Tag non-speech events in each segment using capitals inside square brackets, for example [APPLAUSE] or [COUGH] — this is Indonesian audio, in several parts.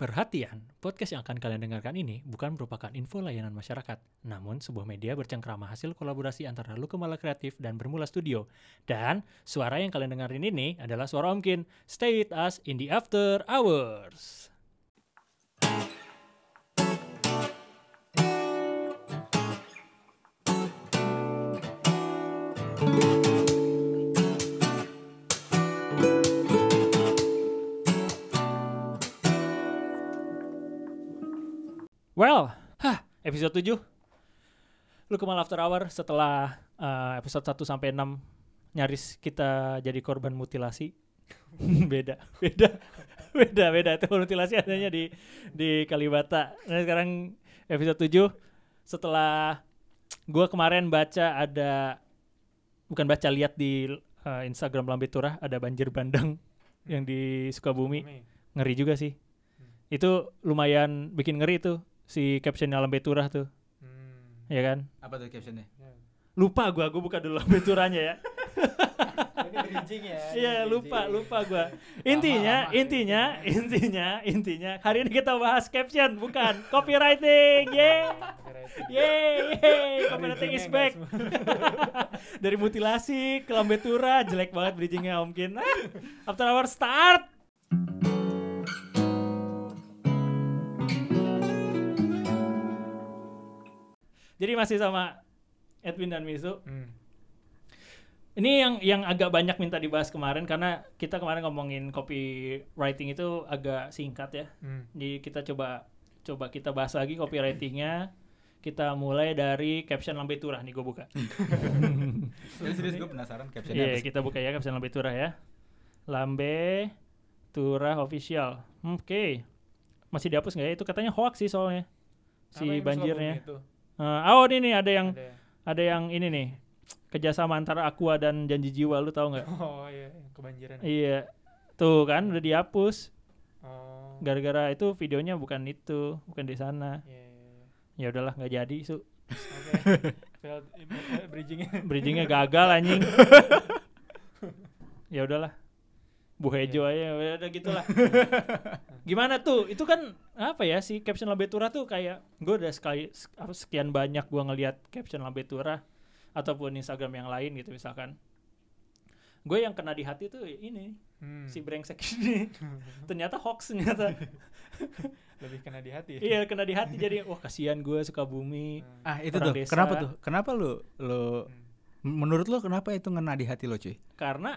Perhatian, podcast yang akan kalian dengarkan ini bukan merupakan info layanan masyarakat, namun sebuah media bercengkrama hasil kolaborasi antara Lukemala Kreatif dan Bermula Studio. Dan suara yang kalian dengerin ini adalah suara Omkin. Stay with us in the after hours. Well, hah, episode 7. Lu kemal after hour setelah uh, episode 1 sampai 6 nyaris kita jadi korban mutilasi. [LAUGHS] beda, beda. [LAUGHS] beda, beda. Itu mutilasi adanya di di Kalibata. Nah, sekarang episode 7 setelah gua kemarin baca ada bukan baca lihat di uh, Instagram Lambe Turah ada banjir bandang yang di Sukabumi. Ngeri juga sih. Itu lumayan bikin ngeri tuh si captionnya Lambe Turah tuh, Hmm. ya kan? Apa tuh captionnya? Lupa gua, gua buka dulu Lambe Turahnya ya. [LAUGHS] Ini bridging ya. Iya, lupa, lupa gua. Intinya, lama. intinya, [LAUGHS] intinya, intinya hari ini kita bahas caption bukan copywriting. Yeay. Yeay, yeay. copywriting is back. [LAUGHS] Dari mutilasi ke Lambe Turah jelek banget bridgingnya Om Kin. Ah, After hour start. Jadi masih sama Edwin dan Misu. Hmm. Ini yang yang agak banyak minta dibahas kemarin karena kita kemarin ngomongin copywriting itu agak singkat ya. Hmm. Jadi kita coba coba kita bahas lagi copywritingnya. Kita mulai dari caption lambe turah nih gue buka. [LAUGHS] Serius, serius gue penasaran captionnya Iya sih? kita buka ya caption lambe turah ya. Lambe turah official. Hmm, Oke. Masih dihapus nggak ya? Itu katanya hoax sih soalnya. Si banjirnya. Itu? Eh, oh ini nih ada yang Ada ada yang ini nih kerjasama antara Aqua dan Janji Jiwa lu tahu nggak? Oh iya, yang kebanjiran. Iya. Tuh kan udah dihapus. Oh. Gara-gara itu videonya bukan itu, bukan di sana. Iya, iya, iya. Ya udahlah nggak jadi, su. Oke. Failed eh, bridgingnya. Bridgingnya gagal anjing. [LAUGHS] ya udahlah. Bu Hejo aja, ya udah gitulah. [LAUGHS] Gimana tuh? Itu kan apa ya si caption Lambe Turah tuh kayak gue udah sekali sekian banyak gua ngelihat caption Lambe Turah ataupun Instagram yang lain gitu misalkan. Gue yang kena di hati tuh ini Hmm. si brengsek ini. [LAUGHS] ternyata hoax ternyata. [LAUGHS] Lebih kena di hati. ya? iya kena di hati jadi wah kasihan gue suka bumi. Hmm. Ah itu tuh, desa. kenapa tuh? Kenapa lu lu Hmm. menurut lu kenapa itu ngena di hati lo cuy? Karena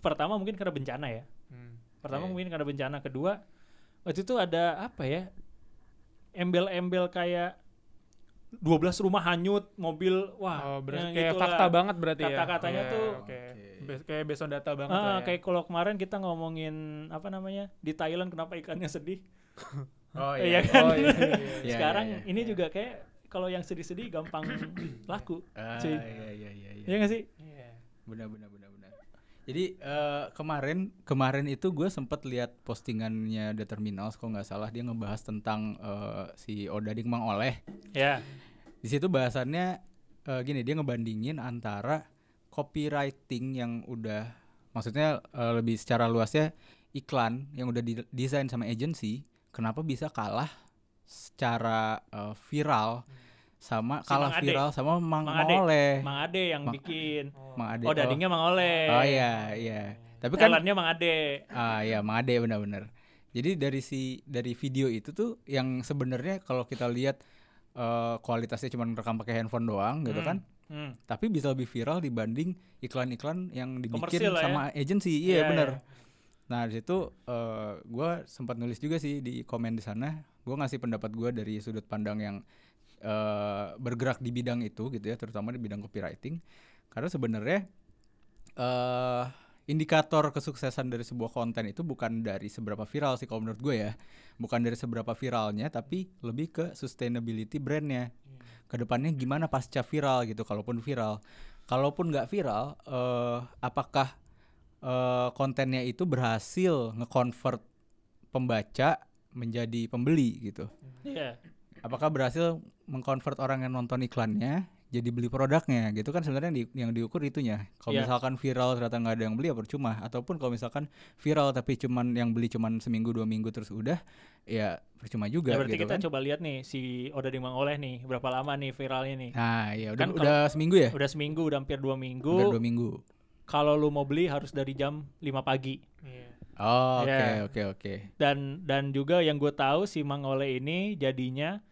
pertama mungkin karena bencana ya. Hmm. Pertama Oke. mungkin karena bencana, kedua waktu itu ada apa ya? Embel-embel kayak 12 rumah hanyut, mobil wah. Oh, berarti kayak gitulah. fakta banget berarti ya. Kata-katanya Iya, tuh- oke. Oke. Be- kayak based on data banget Ah, lah ya. kayak kalau kemarin kita ngomongin apa namanya? Di Thailand kenapa ikannya sedih? [LAUGHS] Oh Iya kan? Oh, iya, iya, iya. Iya, [LAUGHS] Sekarang iya, ini juga kayak kalau yang sedih-sedih gampang [COUGHS] laku. Ah, Cuy. iya iya iya iya. Iya nggak sih? Iya. Benar benar. Jadi eh, kemarin kemarin itu gue sempat lihat postingannya The Terminals kalau nggak salah dia ngebahas tentang eh, si Odading Mang Oleh. Ya. Di situ bahasannya eh, gini dia ngebandingin antara copywriting yang udah maksudnya eh, lebih secara luasnya iklan yang udah didesain sama agency kenapa bisa kalah secara eh, viral sama Si kalah Mang Ade. viral sama Mang, Mang Mang Ade. Oleh. Mang Ade yang Ma- bikin. Oh. Mang Ade. Oh, dadingnya Mang Oleh. Oh iya iya. Tapi kan Talentnya Mang Ade. Ah ya, Mang Ade benar-benar. Jadi dari si dari video itu tuh yang sebenarnya kalau kita lihat eh, kualitasnya cuma rekam pakai handphone doang gitu Hmm. kan. Hmm. Tapi bisa lebih viral dibanding iklan-iklan yang dibikin Komersil ya. sama agency. Iya Iya, benar. iya. Nah, di situ eh gua sempat nulis juga sih di komen di sana. Gua ngasih pendapat gua dari sudut pandang yang eh bergerak di bidang itu gitu ya, terutama di bidang copywriting. Karena sebenarnya eh indikator kesuksesan dari sebuah konten itu bukan dari seberapa viral sih kalau menurut gue ya. Bukan dari seberapa viralnya, tapi lebih ke sustainability brandnya. Ke depannya gimana pasca viral gitu, kalaupun viral. Kalaupun nggak viral, eh apakah eh, kontennya itu berhasil nge-convert pembaca menjadi pembeli gitu? Iya. Apakah berhasil mengkonvert orang yang nonton iklannya jadi beli produknya gitu kan sebenarnya di- yang diukur itunya kalau Iya. misalkan viral ternyata nggak ada yang beli ya percuma ataupun kalau misalkan viral tapi cuman yang beli cuman seminggu dua minggu terus udah ya percuma juga Ya, berarti gitu kita kan coba lihat nih si Oda Dimang Oleh nih berapa lama nih viralnya nih. nah ya udah Kan udah seminggu ya Udah seminggu, udah hampir dua minggu. udah dua minggu Kalau lu mau beli harus dari jam 5 pagi. Iya. oh oke Ya. oke oke Dan dan juga yang gue tahu si Mang Oleh ini jadinya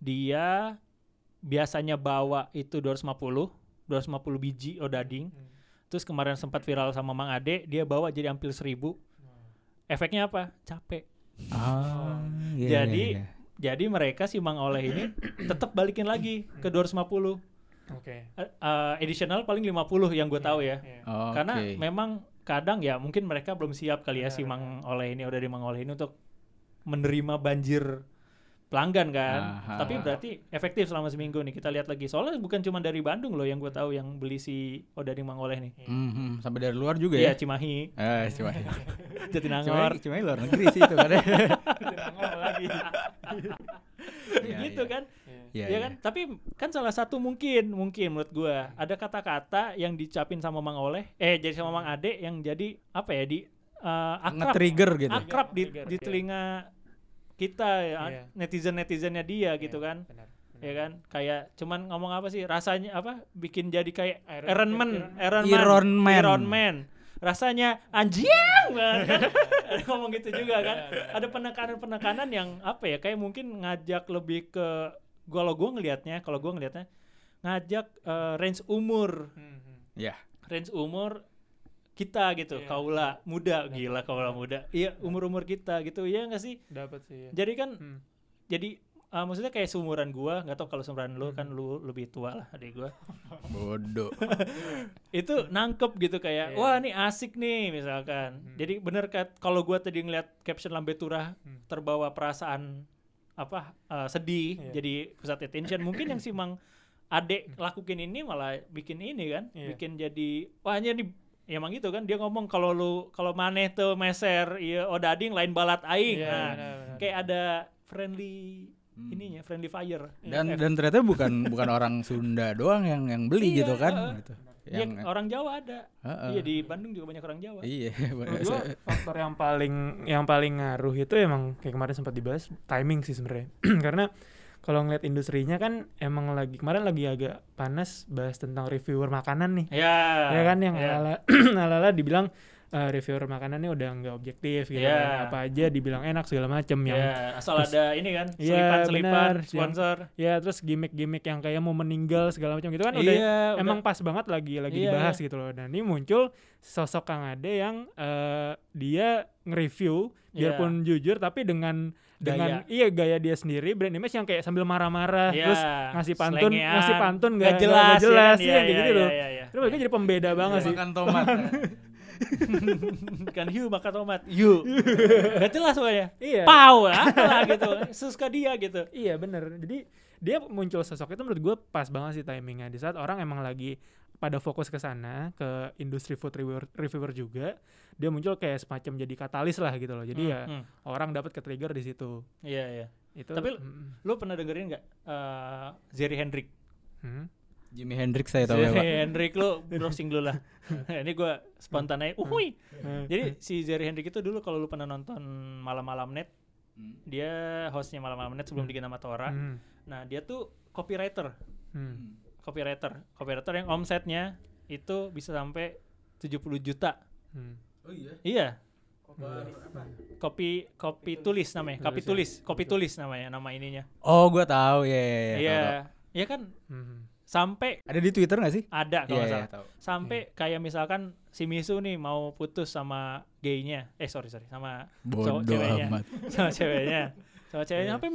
dia biasanya bawa itu 250, 250 biji odading. Hmm. Terus kemarin sempat viral sama Mang Ade, dia bawa jadi hampir 1000. Efeknya apa? Capek. ah iya, Jadi iya, iya. Jadi mereka si Mang Oleh ini tetap balikin lagi ke 250. Oke. Eh, eh, additional paling 50 yang gue tahu ya. Iya. Oke. Karena memang kadang ya mungkin mereka belum siap kali ya si Benar, Mang Oleh ini udah di Mang Oleh ini untuk menerima banjir pelanggan kan. Aha. Tapi berarti efektif selama seminggu nih kita lihat lagi. Soalnya bukan cuma dari Bandung loh yang gue tahu yang beli si Oda di Mang Oleh nih. Mhm, sampai dari luar juga Iya ya Cimahi, eh cuma [LAUGHS] Jatinangor, cuma luar negeri sih itu kan [LAUGHS] Nongol lagi. [LAUGHS] Iya, gitu iya. kan. Iya. Iya, ya kan? Tapi kan salah satu mungkin mungkin menurut gua ada kata-kata yang dicapin sama Mang Oleh, eh jadi sama Mang Ade yang jadi apa ya di eh, akrab nge-trigger gitu akrab di, Trigger, di iya. telinga kita ya, Iya. netizen netizennya dia gitu Iya, kan? benar, benar. ya kan? Kayak cuman ngomong apa sih? Rasanya apa? Bikin jadi kayak Iron- Iron Man. Iron Man. Iron Man. Iron Man. Rasanya anjing banget kan? Ada [LAUGHS] ngomong gitu juga kan? Ada penekanan-penekanan yang apa ya kayak mungkin ngajak lebih ke kalau gua ngelihatnya kalau gua ngelihatnya ngajak eh, range umur. Hmm, hmm. ya range umur kita gitu Iya. kaula muda gila kaula muda iya umur umur kita gitu iya nggak sih Dapat sih. ya. jadi kan Hmm. jadi uh, maksudnya kayak seumuran gua nggak tahu kalau seumuran lu Hmm. kan lu lebih tua lah adik gua [LAUGHS] bodoh [LAUGHS] itu nangkep gitu kayak Iya. wah ini asik nih misalkan Hmm. jadi bener kan kalau gua tadi ngeliat caption lambe turah Hmm. terbawa perasaan apa uh, sedih Iya. jadi pusat attention mungkin yang si mang adek lakuin ini malah bikin ini kan Iya. bikin jadi wah hanya di ya emang gitu kan dia ngomong kalau lu kalau maneh tuh meser iya odading lain balat aing Iya, nah benar, benar. kayak ada friendly Hmm. ininya friendly fire dan Iya, dan ternyata bukan bukan orang Sunda doang yang yang beli Iya, gitu kan heeh. gitu. Iya, yang orang Jawa ada heeh. iya di Bandung juga banyak orang Jawa iya gua faktor yang paling yang paling ngaruh itu emang kayak kemarin sempat dibahas timing sih sebenarnya. [CLEARS THROAT] Karena kalau ngeliat industrinya kan emang lagi kemarin lagi agak panas bahas tentang reviewer makanan nih. ya ya kan yang ya. ala ala dibilang eh, reviewer makanannya udah nggak objektif gitu Iya. kan. apa aja dibilang enak segala macem yang Ya, asal terus- ada ini kan Iya, selipan-selipan benar, yang- sponsor ya terus gimmick-gimmick yang kayak mau meninggal segala macam gitu kan udah iya emang pas banget lagi lagi Iya, dibahas gitu loh. Dan ini muncul sosok Kang Ade yang eh, dia nge-review Iya. biarpun jujur tapi dengan dengan iya gaya dia sendiri brand image yang kayak sambil marah-marah Iya, terus ngasih pantun ngasih pantun nggak nggak jelas, nggak jelas ya ya, kan? kayak Iya, gitu iya, loh. iya, iya. Itu bagi jadi pembeda banget sih. makan tomat [LAUGHS] kan hiu makan tomat hiu [LAUGHS] nggak jelas pokoknya Iya. pau apalah gitu suka dia gitu Iya bener. Jadi dia muncul sosok itu menurut gue pas banget sih timingnya di saat orang emang lagi pada fokus ke sana ke industri food reviewer, reviewer juga dia muncul kayak semacam jadi katalis lah gitu loh jadi Hmm, ya hmm. orang dapat ke trigger di situ iya iya itu Tapi- mm, lu pernah dengerin nggak eh Jerry Hendrick hmm. Jimi Hendrix saya tahu ya pak Hendrick lu browsing dulu lah [LAUGHS] ini gue spontan aja uhui Hmm. jadi si Jerry Hendrick itu dulu kalau lu pernah nonton malam-malam net Hmm. dia hostnya malam-malam net sebelum Hmm. bikin nama Tora Hmm. nah dia tuh copywriter Hmm. Copywriter. Copywriter yang omsetnya itu bisa sampai 70 juta. Hmm. oh iya? Iya. Iya. kopi kopi tulis namanya kopi Tulis ya? tulis kopi tulis namanya nama ininya. Oh gua tahu. Ya ya, ya, tahu, iya. tahu. iya kan? Hmm. sampai ada di Twitter nggak sih? Ada kalau iya iya salah. tahu. Sampai kayak misalkan si Misu nih mau putus sama gaynya. Eh sorry sorry sama bodoh ceweknya. amat. [LAUGHS] Sama ceweknya. Sama ceweknya. Iya. sampai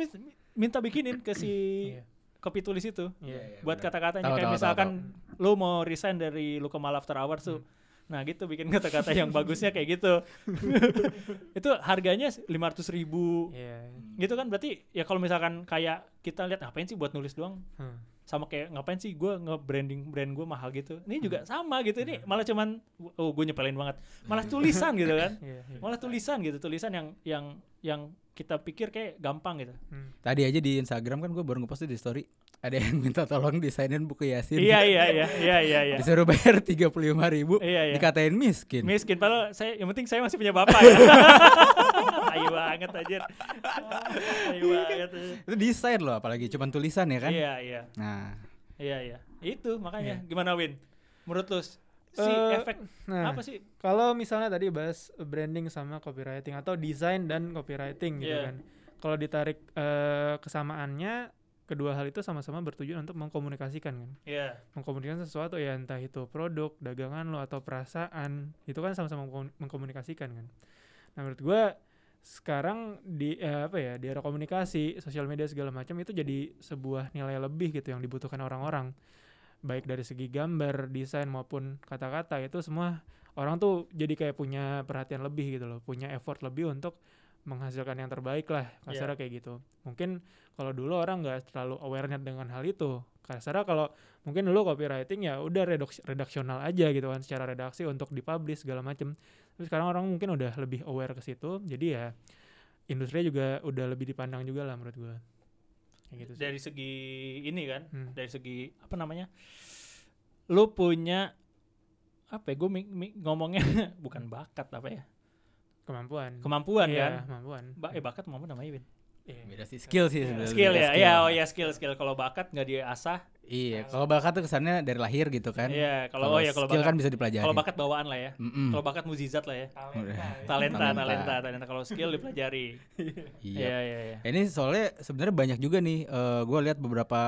minta bikinin ke si Iya. Kopi tulis itu Iya. buat benar. kata-katanya kayak tahu, misalkan lu mau resign dari lu ke Mal After Hours tuh Hmm. nah gitu bikin kata-kata yang bagusnya kayak gitu [LAUGHS] itu harganya 500 ribu Iya. gitu kan berarti ya kalau misalkan kayak kita lihat ngapain sih buat nulis doang Hmm. sama kayak ngapain sih gue nge-branding brand gue mahal gitu ini Hmm. juga sama gitu ini malah cuman oh gue nyepelin banget malah tulisan gitu kan [LAUGHS] Iya, iya. malah tulisan gitu tulisan yang yang yang kita pikir kayak gampang gitu Hmm. tadi aja di Instagram kan gue baru ngepost tuh di story ada yang [LAUGHS] minta tolong desainin buku Yasin. Iya iya iya iya iya iya. Disuruh bayar tiga puluh lima ribu, Iya, iya. dikatain miskin. Miskin padahal saya yang penting saya masih punya bapak ya. [LAUGHS] Ayo banget anjir. Ayo banget. anjir. Itu desain loh, apalagi cuman tulisan ya kan? Iya iya. Nah, Iya iya. Itu makanya gimana Win? Menurut lu si Eh, efek Nah, apa sih? kalau misalnya tadi bahas branding sama copywriting atau desain dan copywriting gitu Iya. kan. Kalau ditarik eh, kesamaannya kedua hal itu sama-sama bertujuan untuk mengkomunikasikan kan. Iya. Mengkomunikasikan sesuatu ya entah itu produk, dagangan lo atau perasaan, itu kan sama-sama mengkom- mengkomunikasikan kan. Nah, menurut gua sekarang di eh, apa ya, di era komunikasi, sosial media segala macam itu jadi sebuah nilai lebih gitu yang dibutuhkan orang-orang. Baik dari segi gambar, desain maupun kata-kata itu semua orang tuh jadi kayak punya perhatian lebih gitu loh, punya effort lebih untuk menghasilkan yang terbaik lah, kasarnya kayak gitu. Mungkin kalau dulu orang nggak terlalu awareness dengan hal itu. Kasarnya kalau mungkin dulu copywriting ya udah reduks- redaksional aja gitu kan secara redaksi untuk dipublish segala macem. Terus sekarang orang mungkin udah lebih aware ke situ. Jadi ya industri juga udah lebih dipandang juga lah menurut gua. Kayak gitu sih. Dari segi ini kan, Hmm. dari segi apa namanya? Lu punya apa ya? Gue ngomongnya [LAUGHS] bukan bakat apa ya? Kemampuan. Kemampuan Iya, kan? kemampuan. Ba eh bakat mau namanya Win? Iya. beda sih skill sih sebenarnya. Skill ya, iya oh ya skill skill. Kalau bakat nggak diasah, Iya, kalau bakat tuh kesannya dari lahir gitu kan. iya. Kalau oh ya kalau skill bakat, kan bisa dipelajari. kalau bakat bawaan lah ya. Mm-mm. Kalau bakat muzizat lah ya. Talenta. Talenta, Talenta. talenta, talenta. Kalau skill dipelajari. Iya. Iya, iya, iya. Ini soalnya sebenarnya banyak juga nih. eh gue lihat beberapa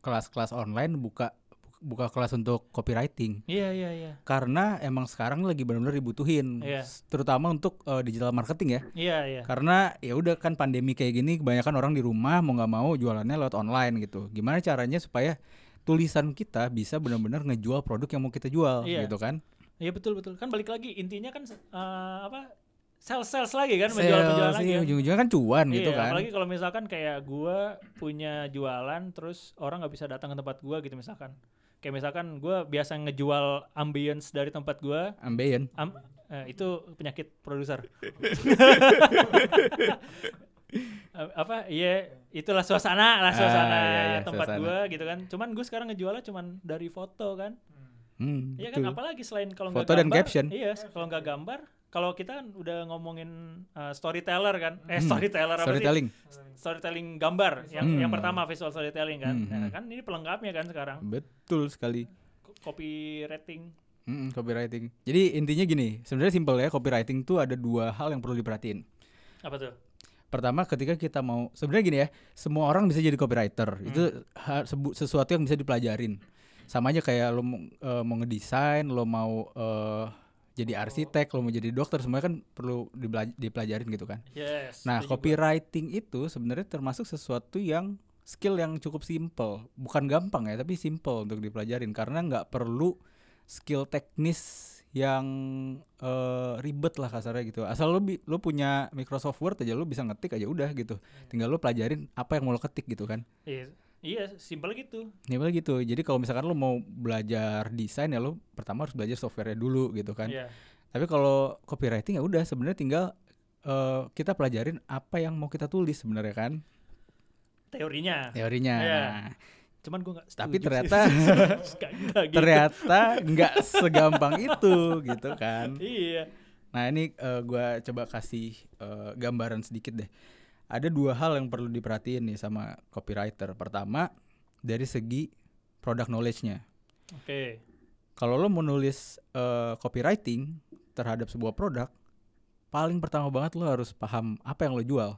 kelas-kelas online buka buka kelas untuk copywriting Iya, iya, iya. karena emang sekarang lagi benar-benar dibutuhin, Iya. S- terutama untuk eh, digital marketing ya. Iya, iya. Karena ya udah kan pandemi kayak gini, kebanyakan orang di rumah mau nggak mau jualannya lewat online gitu. Gimana caranya supaya tulisan kita bisa benar-benar ngejual produk yang mau kita jual Iya. gitu kan? Iya betul betul. Kan balik lagi intinya kan eh, apa? Sales sales lagi kan menjual penjualan Sales lagi. kan. ujung-ujungnya kan cuan Iya, gitu kan. apalagi kalau misalkan kayak gua punya jualan terus orang nggak bisa datang ke tempat gua gitu misalkan. Kayak misalkan gua biasa ngejual ambience dari tempat gua, Ambeien. am- eh, itu penyakit produser. [LAUGHS] Eh, apa? Iya, itulah suasana lah suasana Ah, iya, iya, tempat gua gitu kan. Cuman gue sekarang ngejualnya cuman dari foto kan. Hmm, Iya kan betul. apalagi selain kalau nggak Foto dan gambar, caption. Iya, kalau nggak gambar, kalau kita kan udah ngomongin uh, storyteller kan. Eh Hmm, storyteller apa sih? Storytelling. Storytelling gambar. Yang Hmm. yang pertama visual storytelling kan. Hmm, Nah, hmm. kan ini pelengkapnya kan sekarang. Betul sekali. Copywriting. Mm, copywriting. Jadi intinya gini, sebenarnya simpel ya, copywriting tuh ada dua hal yang perlu diperhatiin. Apa tuh? Pertama, ketika kita mau sebenarnya gini ya, semua orang bisa jadi copywriter. Itu ha- sebu- sesuatu yang bisa dipelajarin. Sama aja kayak lo mau, eh, mau ngedesain, lo mau eh, jadi arsitek, lo mau jadi dokter, semuanya kan perlu dipelajarin gitu kan. Yes. Nah, copywriting itu sebenarnya termasuk sesuatu yang skill yang cukup simple, bukan gampang ya, tapi simple untuk dipelajarin karena nggak perlu skill teknis yang eh, ribet lah kasarnya gitu. Asal lo lo punya Microsoft Word aja lo bisa ngetik aja udah gitu. Tinggal lo pelajarin apa yang mau lo ketik gitu kan. Iya, iya, simpel gitu. Paling gitu. Jadi kalau misalkan lo mau belajar desain ya lo pertama harus belajar softwarenya dulu gitu kan. Iya. Tapi kalau copywriting ya udah sebenarnya tinggal eh, kita pelajarin apa yang mau kita tulis sebenarnya kan Teorinya. teorinya. Iya. Nah, Cuman gue nggak Tapi setuju ternyata- [LAUGHS] gitu. ternyata nggak segampang itu gitu kan. Iya. Nah ini eh, gua coba kasih eh, gambaran sedikit deh. Ada dua hal yang perlu diperhatiin nih sama copywriter. Pertama dari segi product knowledge-nya. Oke. Kalau lo mau nulis eh, copywriting terhadap sebuah produk, paling pertama banget lo harus paham apa yang lo jual.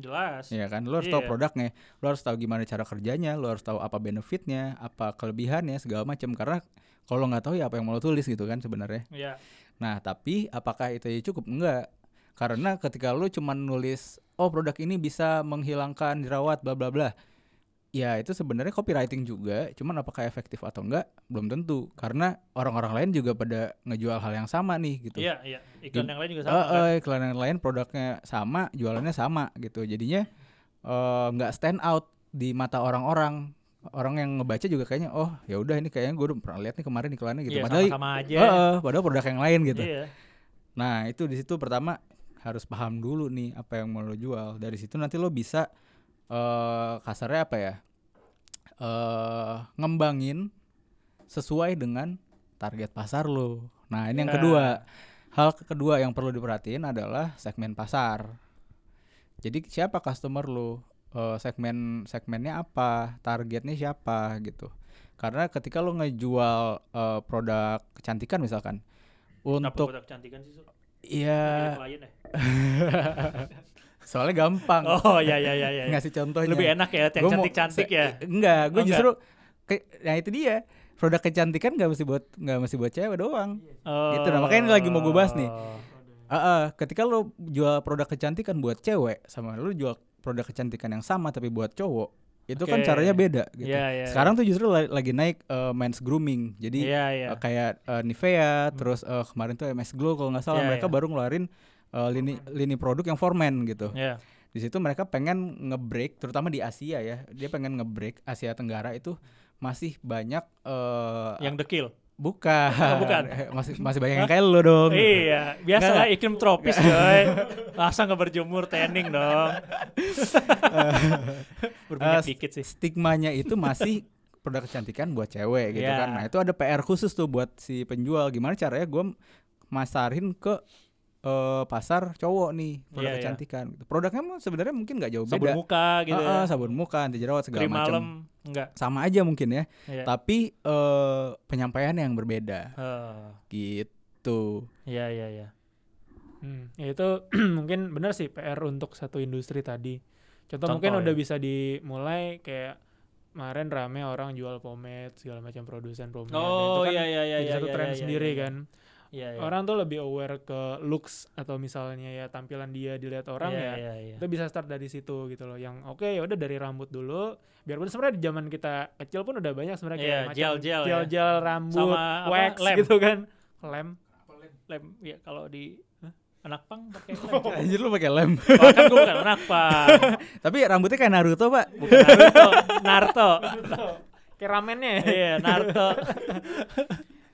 Jelas. Iya kan, lo harus tahu Iya. produknya, lo harus tahu gimana cara kerjanya, lo harus tahu apa benefitnya, apa kelebihannya, segala macam. Karena kalau lo nggak tahu ya apa yang mau lo tulis gitu kan sebenarnya. Iya. Nah tapi apakah itu cukup? Enggak. Karena ketika lo cuma nulis, oh produk ini bisa menghilangkan jerawat, bla bla bla. Ya itu sebenarnya copywriting juga, cuman apakah efektif atau enggak belum tentu. Karena orang-orang lain juga pada ngejual hal yang sama nih gitu. Iya, iya. Iklan yang lain juga sama kan? eh, iklan yang lain produknya sama, jualannya sama gitu. Jadinya eh, nggak stand out di mata orang-orang. Orang yang ngebaca juga kayaknya, oh ya udah ini kayaknya gue udah pernah lihat nih kemarin iklannya gitu. Iya, padahal, sama-sama aja. eh, eh, padahal produk yang lain gitu. Iya. Nah itu di situ pertama harus paham dulu nih apa yang mau lo jual. Dari situ nanti lo bisa eh kasarnya apa ya? eh ngembangin sesuai dengan target pasar lo. Nah, ini yang Nah. kedua. Hal ke- kedua yang perlu diperhatiin adalah segmen pasar. Jadi siapa customer lo? Eh, segmen segmennya apa? Targetnya siapa gitu. Karena ketika lo ngejual eh, produk kecantikan misalkan Kenapa untuk produk kecantikan sih, Su? Iya ya? [LAUGHS] soalnya gampang Oh, iya iya iya iya. ngasih contohnya. Lebih enak ya, yang cantik-cantik ya. Enggak, gue Oh, justru ke- nah itu dia. Produk kecantikan nggak mesti buat nggak mesti buat cewek doang. Gitu, nah, makanya lagi mau gua bahas nih. Oh. Heeh, ketika lo jual produk kecantikan buat cewek sama lo jual produk kecantikan yang sama tapi buat cowok, itu kan Oke. caranya beda gitu. Iya, iya. Sekarang tuh justru la- lagi naik eh, men's grooming. Jadi Iya iya. eh, kayak eh, Nivea, terus eh, kemarin tuh MS Glow kalau nggak salah Iya, mereka iya. baru ngeluarin eh, lini lini produk yang for men gitu. Iya. Di situ mereka pengen nge-break terutama di Asia ya. Dia pengen nge-break Asia Tenggara itu masih banyak eh Yang dekil. Bukan. [LAUGHS] Oh, bukan. [LAUGHS] masih masih banyak yang kayak lo dong. Iya, biasa lah iklim tropis coy. Masa nggak berjemur tanning dong. [LAUGHS] Berminyak Eh, dikit sih. Stigmanya itu masih produk kecantikan buat cewek gitu Iya. kan. Nah, itu ada PR khusus tuh buat si penjual. Gimana caranya gue masarin ke eh, pasar cowok nih produk Iya, iya. kecantikan gitu. Produknya sebenarnya mungkin nggak jauh Sabun beda. muka gitu Heeh, ya. sabun muka, anti jerawat segala macam. malam enggak. Sama aja mungkin ya. Iya. Tapi eh penyampaiannya yang berbeda Eh, gitu. Iya iya iya. Hmm, ya itu [CLEARS THROAT] mungkin benar sih PR untuk satu industri tadi. Contoh, Contoh, mungkin ya. udah bisa dimulai kayak kemarin rame orang jual pomade segala macam produsen pomade. Nah, Oh itu kan iya iya iya jadi iya. satu iya, tren iya, sendiri iya, kan. Iya iya. Orang tuh lebih aware ke looks atau misalnya ya tampilan dia dilihat orang Iya, ya. Iya iya. Itu bisa start dari situ gitu loh. Yang oke ya udah dari rambut dulu. Biarpun sebenarnya di zaman kita kecil pun udah banyak sebenarnya Iya, kayak macam gel-gel ya. gel-gel rambut, Sama apa, wax lem. gitu kan. Lem. Lem ya kalau di anak pang pakai lem. [LAUGHS] Anjir lu pakai lem. Oh, kan gue bukan anak pang. [LAUGHS] Tapi rambutnya kayak Naruto, Pak. Bukan Naruto, Naruto. Kayak ramennya ya. Iya, Naruto. [LAUGHS]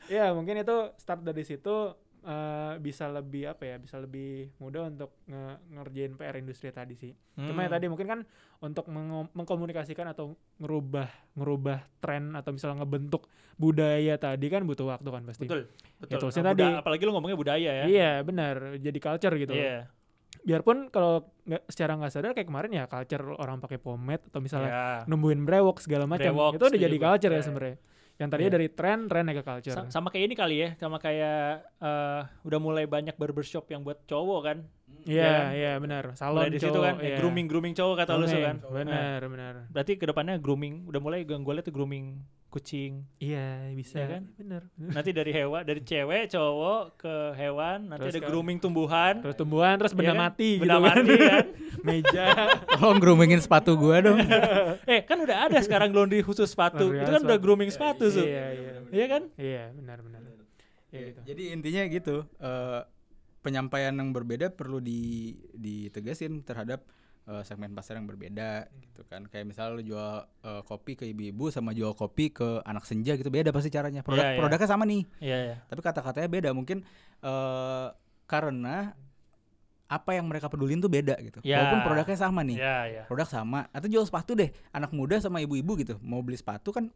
Ya mungkin itu start dari situ eh, bisa lebih apa ya bisa lebih mudah untuk nge- ngerjain PR industri tadi sih. Cuma ya Hmm. tadi mungkin kan untuk mengo- mengkomunikasikan atau ngerubah ngerubah tren atau misalnya ngebentuk budaya tadi kan butuh waktu kan pasti. Betul, betul. Ya, Nah, tadi. apalagi lu ngomongnya budaya ya. Iya benar jadi culture gitu. Iya. Biarpun kalau nggak secara nggak sadar kayak kemarin ya culture orang pakai pomade atau misalnya Iya. numbuhin brewok segala macam itu udah jadi culture ya Iya. sebenarnya. Yang tadinya Iya. dari tren tren ke culture. Sa- sama kayak ini kali ya, sama kayak eh, udah mulai banyak barbershop yang buat cowok kan. Iya iya benar. Salon mulai di situ cowok, kan, eh, iya. grooming grooming cowok kata lu kan. Benar, benar. Berarti ke depannya grooming, udah mulai gue liat tuh grooming kucing. Iya, bisa Iya kan? Benar. Nanti dari hewan, dari cewek, cowok ke hewan, nanti Terus ada kan- grooming tumbuhan. Terus tumbuhan, terus benda Iya kan? mati Benda gitu mati kan. [LAUGHS] Meja. Tolong groomingin sepatu gua dong. [LAUGHS] eh, kan udah ada sekarang laundry khusus sepatu. Laundry Itu kan khusus. udah grooming sepatu, Su. Iya, iya. Iya kan? Iya, benar, benar. Iya gitu. Jadi intinya gitu, eh, penyampaian yang berbeda perlu di ditegasin terhadap eh, segmen pasar yang berbeda gitu kan. Kayak misal lu jual eh, kopi ke ibu-ibu sama jual kopi ke anak senja gitu beda pasti caranya. Produk Iya, iya. produknya sama nih, Iya, iya. tapi kata-katanya beda mungkin eh, karena apa yang mereka pedulin tuh beda gitu. Ya. Walaupun produknya sama nih. Iya, iya. Produk sama atau jual sepatu deh. Anak muda sama ibu-ibu gitu mau beli sepatu kan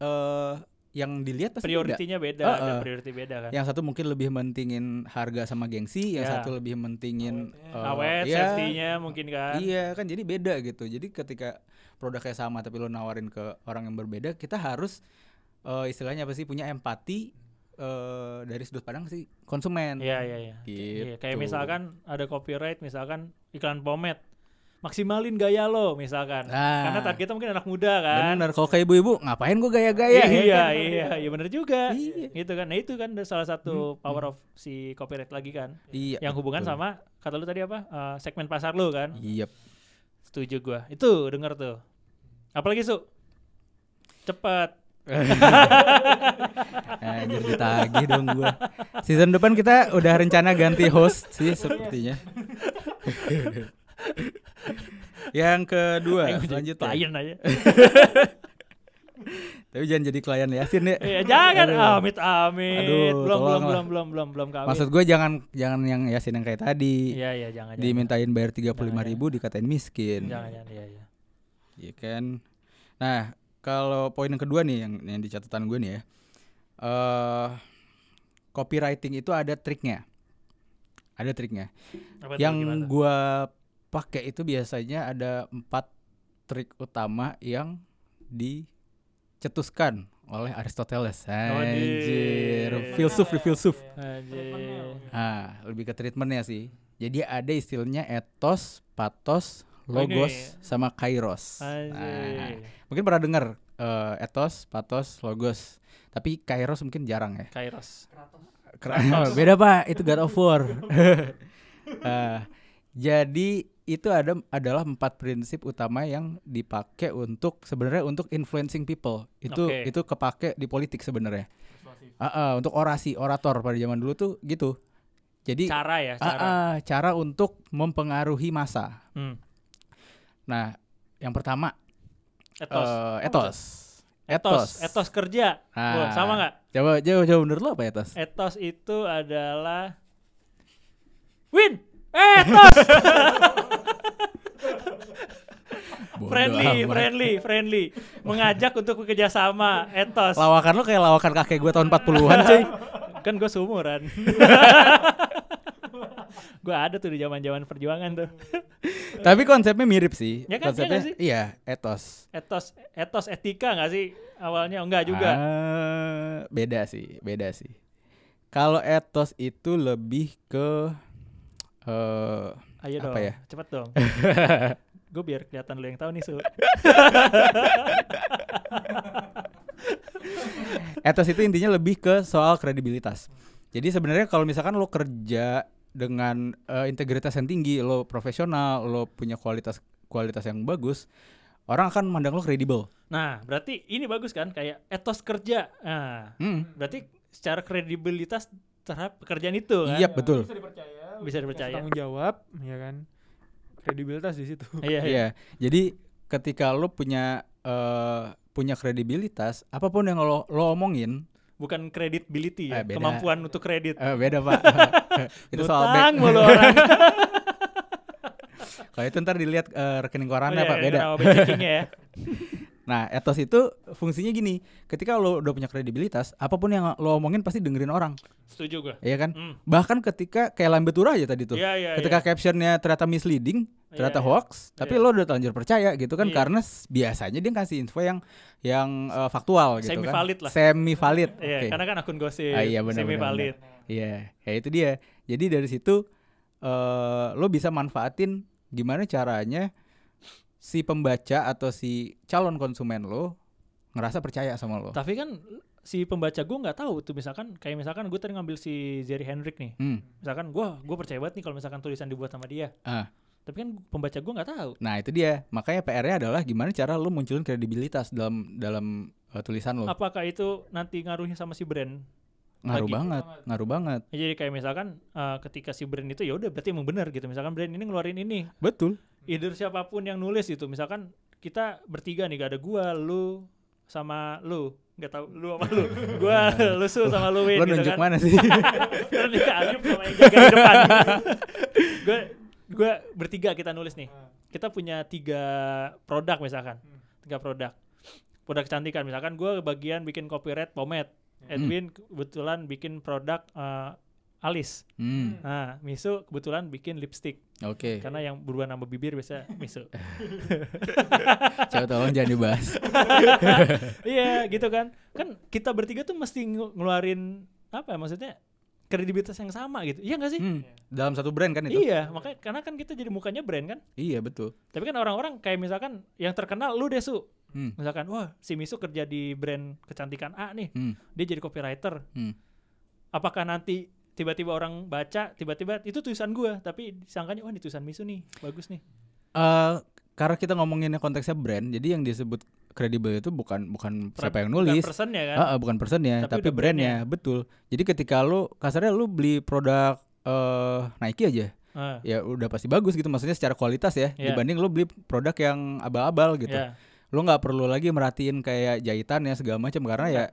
eh yang dilihat pasti beda. Prioritinya beda, Eh, ada eh. priority beda kan. Yang satu mungkin lebih mentingin harga sama gengsi, yang Ya. satu lebih mentingin eh, Awet, iya, safety-nya mungkin kan. Iya kan jadi beda gitu. Jadi ketika produknya sama tapi lo nawarin ke orang yang berbeda, kita harus eh, istilahnya apa sih punya empati eh, dari sudut pandang si konsumen. Iya, iya, iya. Gitu. Iya, kayak misalkan ada copyright, misalkan iklan pomade. Maksimalin gaya lo misalkan. Nah. Karena targetnya mungkin anak muda kan. Bener, kalau kayak ibu-ibu ngapain gue gaya-gaya? iya, ya iya, kan? iya, iya bener juga. Iya. Gitu kan. Nah, itu kan salah satu power of si copyright lagi kan. Iya. Yang hubungan betul. sama kata lu tadi apa? Eh, segmen pasar lu kan. Iya. Setuju gua. Itu denger tuh. Apalagi Su? Cepet. [LAUGHS] Anjir ditagih dong gua. Season depan kita udah rencana ganti host sih sepertinya. [LAUGHS] [LAUGHS] Yang kedua, selanjutnya. Klien aja. [LAUGHS] Tapi jangan jadi klien Yasin ya. Iya, jangan Aduh. amit amit. Aduh, belum belum belum belum belum belum kawin. Maksud gue jangan jangan yang Yasin yang kayak tadi. Iya, iya, jangan jangan. Dimintain bayar tiga puluh lima Jangan, ribu dikatain miskin. Jangan jangan iya iya. Iya kan. Nah, kalau poin yang kedua nih yang yang di catatan gue nih ya. Eh copywriting itu ada triknya. Ada triknya. Apa yang gimana? Pakai itu biasanya ada empat trik utama yang dicetuskan oleh Aristoteles. Anjir, filsuf, di filsuf. Anjir. Ah, lebih ke treatmentnya sih. Jadi ada istilahnya etos, patos, Oh, ini. logos, sama kairos. Anjir. Nah, mungkin pernah dengar eh, etos, patos, logos. Tapi kairos mungkin jarang ya. Kairos. Kera- [LAUGHS] Beda pak, itu God of War. Ah, [LAUGHS] jadi itu ada adalah empat prinsip utama yang dipakai untuk sebenarnya untuk influencing people. Itu Oke. itu kepake di politik sebenarnya. Ah, ah, untuk orasi, orator pada zaman dulu tuh gitu. Jadi Cara ya, cara. ah, cara untuk mempengaruhi masa. Hmm. Nah, yang pertama Etos. eh, etos. etos. Etos kerja. Ah. Wah, sama nggak? Coba coba coba menurut lo apa etos? Etos itu adalah win. Etos. Bodoh friendly, amat. friendly, friendly. Mengajak untuk bekerja sama. Etos. Lawakan lo kayak lawakan kakek gue tahun 40-an cuy. kan gue seumuran. gue ada tuh di zaman-zaman perjuangan tuh. Tapi konsepnya mirip sih. Ya kan, iya konsepnya nggak sih? iya, etos. Etos, etos etika nggak sih awalnya? Enggak juga. Ah, beda sih, beda sih. Kalau etos itu lebih ke eh Ayo apa dong, ya? cepet dong. [LAUGHS] gue biar kelihatan lu yang tahu nih su. [LAUGHS] etos itu intinya lebih ke soal kredibilitas. Jadi sebenarnya kalau misalkan lo kerja dengan eh, integritas yang tinggi, lo profesional, lo punya kualitas kualitas yang bagus, orang akan memandang lo kredibel. Nah, berarti ini bagus kan? Kayak etos kerja. Nah, Hmm. berarti secara kredibilitas terhadap pekerjaan itu kan? Iya betul. Bisa dipercaya. Bisa dipercaya. Tanggung jawab, ya kan. Kredibilitas di situ. Iya, iya. Iya. Jadi ketika lo punya eh, punya kredibilitas, apa pun yang lo lo omongin, Bukan credibility ya, Eh, beda. kemampuan untuk kredit. eh, beda pak. [LAUGHS] itu soal bank. mulu orang. [LAUGHS] Kalau itu ntar dilihat eh, rekening korannya Oh, iya, pak, beda. nama bank checkingnya ya. [LAUGHS] Nah, etos itu fungsinya gini, ketika lo udah punya kredibilitas, apa pun yang lo omongin pasti dengerin orang, Setuju gue. iya kan? Hmm. Bahkan ketika kayak Lambetura aja tadi tuh, Iya, iya, ketika iya. captionnya ternyata misleading, ternyata Iya, iya. hoax, tapi Iya. lo udah terlanjur percaya gitu kan, Iya. karena biasanya dia kasih info yang yang eh, faktual gitu Semi kan, valid lah. semi valid, Iya, Oke. karena kan akun gosip, Ah, iya, benar, semi benar, valid. Iya, ya itu dia. Jadi dari situ eh lo bisa manfaatin gimana caranya si pembaca atau si calon konsumen lo ngerasa percaya sama lo. Tapi kan si pembaca gue nggak tahu tuh misalkan kayak misalkan gue tadi ngambil si Jerry Hendrick nih. Hmm. Misalkan gue gue percaya banget nih kalau misalkan tulisan dibuat sama dia. Ah. Tapi kan pembaca gue nggak tahu. Nah itu dia. Makanya PR-nya adalah gimana cara lo munculin kredibilitas dalam dalam eh, tulisan lo. Apakah itu nanti ngaruhnya sama si brand? Ngaruh lagi. banget, ngaruh banget. Ya, jadi kayak misalkan eh, ketika si brand itu ya udah berarti emang benar gitu. Misalkan brand ini ngeluarin ini, Betul. Either siapa pun yang nulis itu. Misalkan kita bertiga nih, gak ada gua, lu sama lu. Nggak tahu lu sama lu. Gua, [LAUGHS] lu su sama lu Win Lo gitu nunjuk kan. mana sih? [LAUGHS] Terus nih sama yang jaga di depan. [LAUGHS] gue gue bertiga kita nulis nih. Kita punya tiga produk misalkan, tiga produk. Produk kecantikan misalkan gue bagian bikin copyright pomade. Edwin kebetulan bikin produk eh, alis. Hmm, Nah, Misu kebetulan bikin lipstick. Oke. Karena yang berubah nama bibir biasa Misu. [LAUGHS] Coba tolong jangan dibahas. [LAUGHS] Iya, gitu kan. Kan kita bertiga tuh mesti nge- ngeluarin apa ya maksudnya? kredibilitas yang sama gitu. Iya gak sih? Hmm, Dalam satu brand kan itu? Iya, makanya karena kan kita jadi mukanya brand kan. Iya betul. Tapi kan orang-orang kayak misalkan yang terkenal lu deh su. Hmm, Misalkan wah si Misu kerja di brand kecantikan A nih. hmm, Dia jadi copywriter. hmm. Apakah nanti tiba-tiba orang baca tiba-tiba itu tulisan gua tapi disangkanya wah ini tulisan Misu nih. Bagus nih. Eh, karena kita ngomonginnya konteksnya brand, jadi yang disebut kredibel itu bukan bukan siapa yang nulis, Bukan personnya kan. Ah, ah, bukan personnya, Tapi tapi, brandnya, betul. Jadi ketika lu kasarnya lu beli produk eh Nike aja, Ah, ya udah pasti bagus gitu, maksudnya secara kualitas ya, Iya. dibanding lu beli produk yang abal-abal gitu. ya. Lu nggak perlu lagi merhatiin kayak jahitannya segala macam karena ya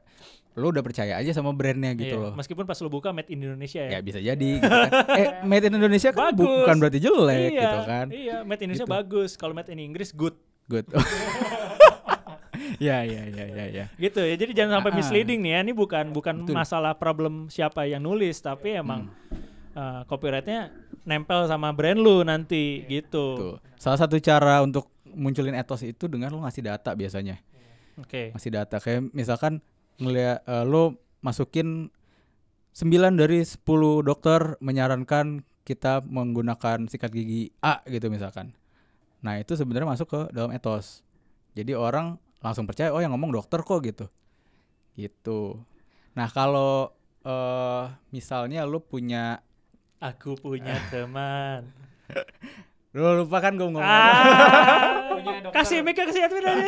lu udah percaya aja sama brandnya gitu Iya. loh. Meskipun pas lu buka made in Indonesia Ya ya. bisa jadi. gitu kan. eh, made in Indonesia kan Bagus. bukan berarti jelek iya, gitu kan. Iya, made in Indonesia Gitu. bagus. Kalau made in Inggris good. Good. [LAUGHS] Ya ya ya ya ya. gitu ya. Jadi jangan sampai Ah. misleading nih ya. Ini bukan bukan Betul. masalah problem siapa yang nulis, tapi emang uh, copyrightnya nempel sama brand lu nanti gitu. Tuh. Salah satu cara untuk munculin etos itu dengan lo ngasih data biasanya. Oke. Ngasih data kayak misalkan ngeliat eh, lo masukin 9 dari 10 dokter menyarankan kita menggunakan sikat gigi A gitu misalkan. Nah, itu sebenarnya masuk ke dalam etos. Jadi orang langsung percaya oh yang ngomong dokter kok gitu. Gitu. Nah, kalau eh misalnya lo punya Aku punya [LAUGHS] teman. Lo lupa kan gue ngomong? Ah, kasih mic kasih Edwin aja. [LAUGHS]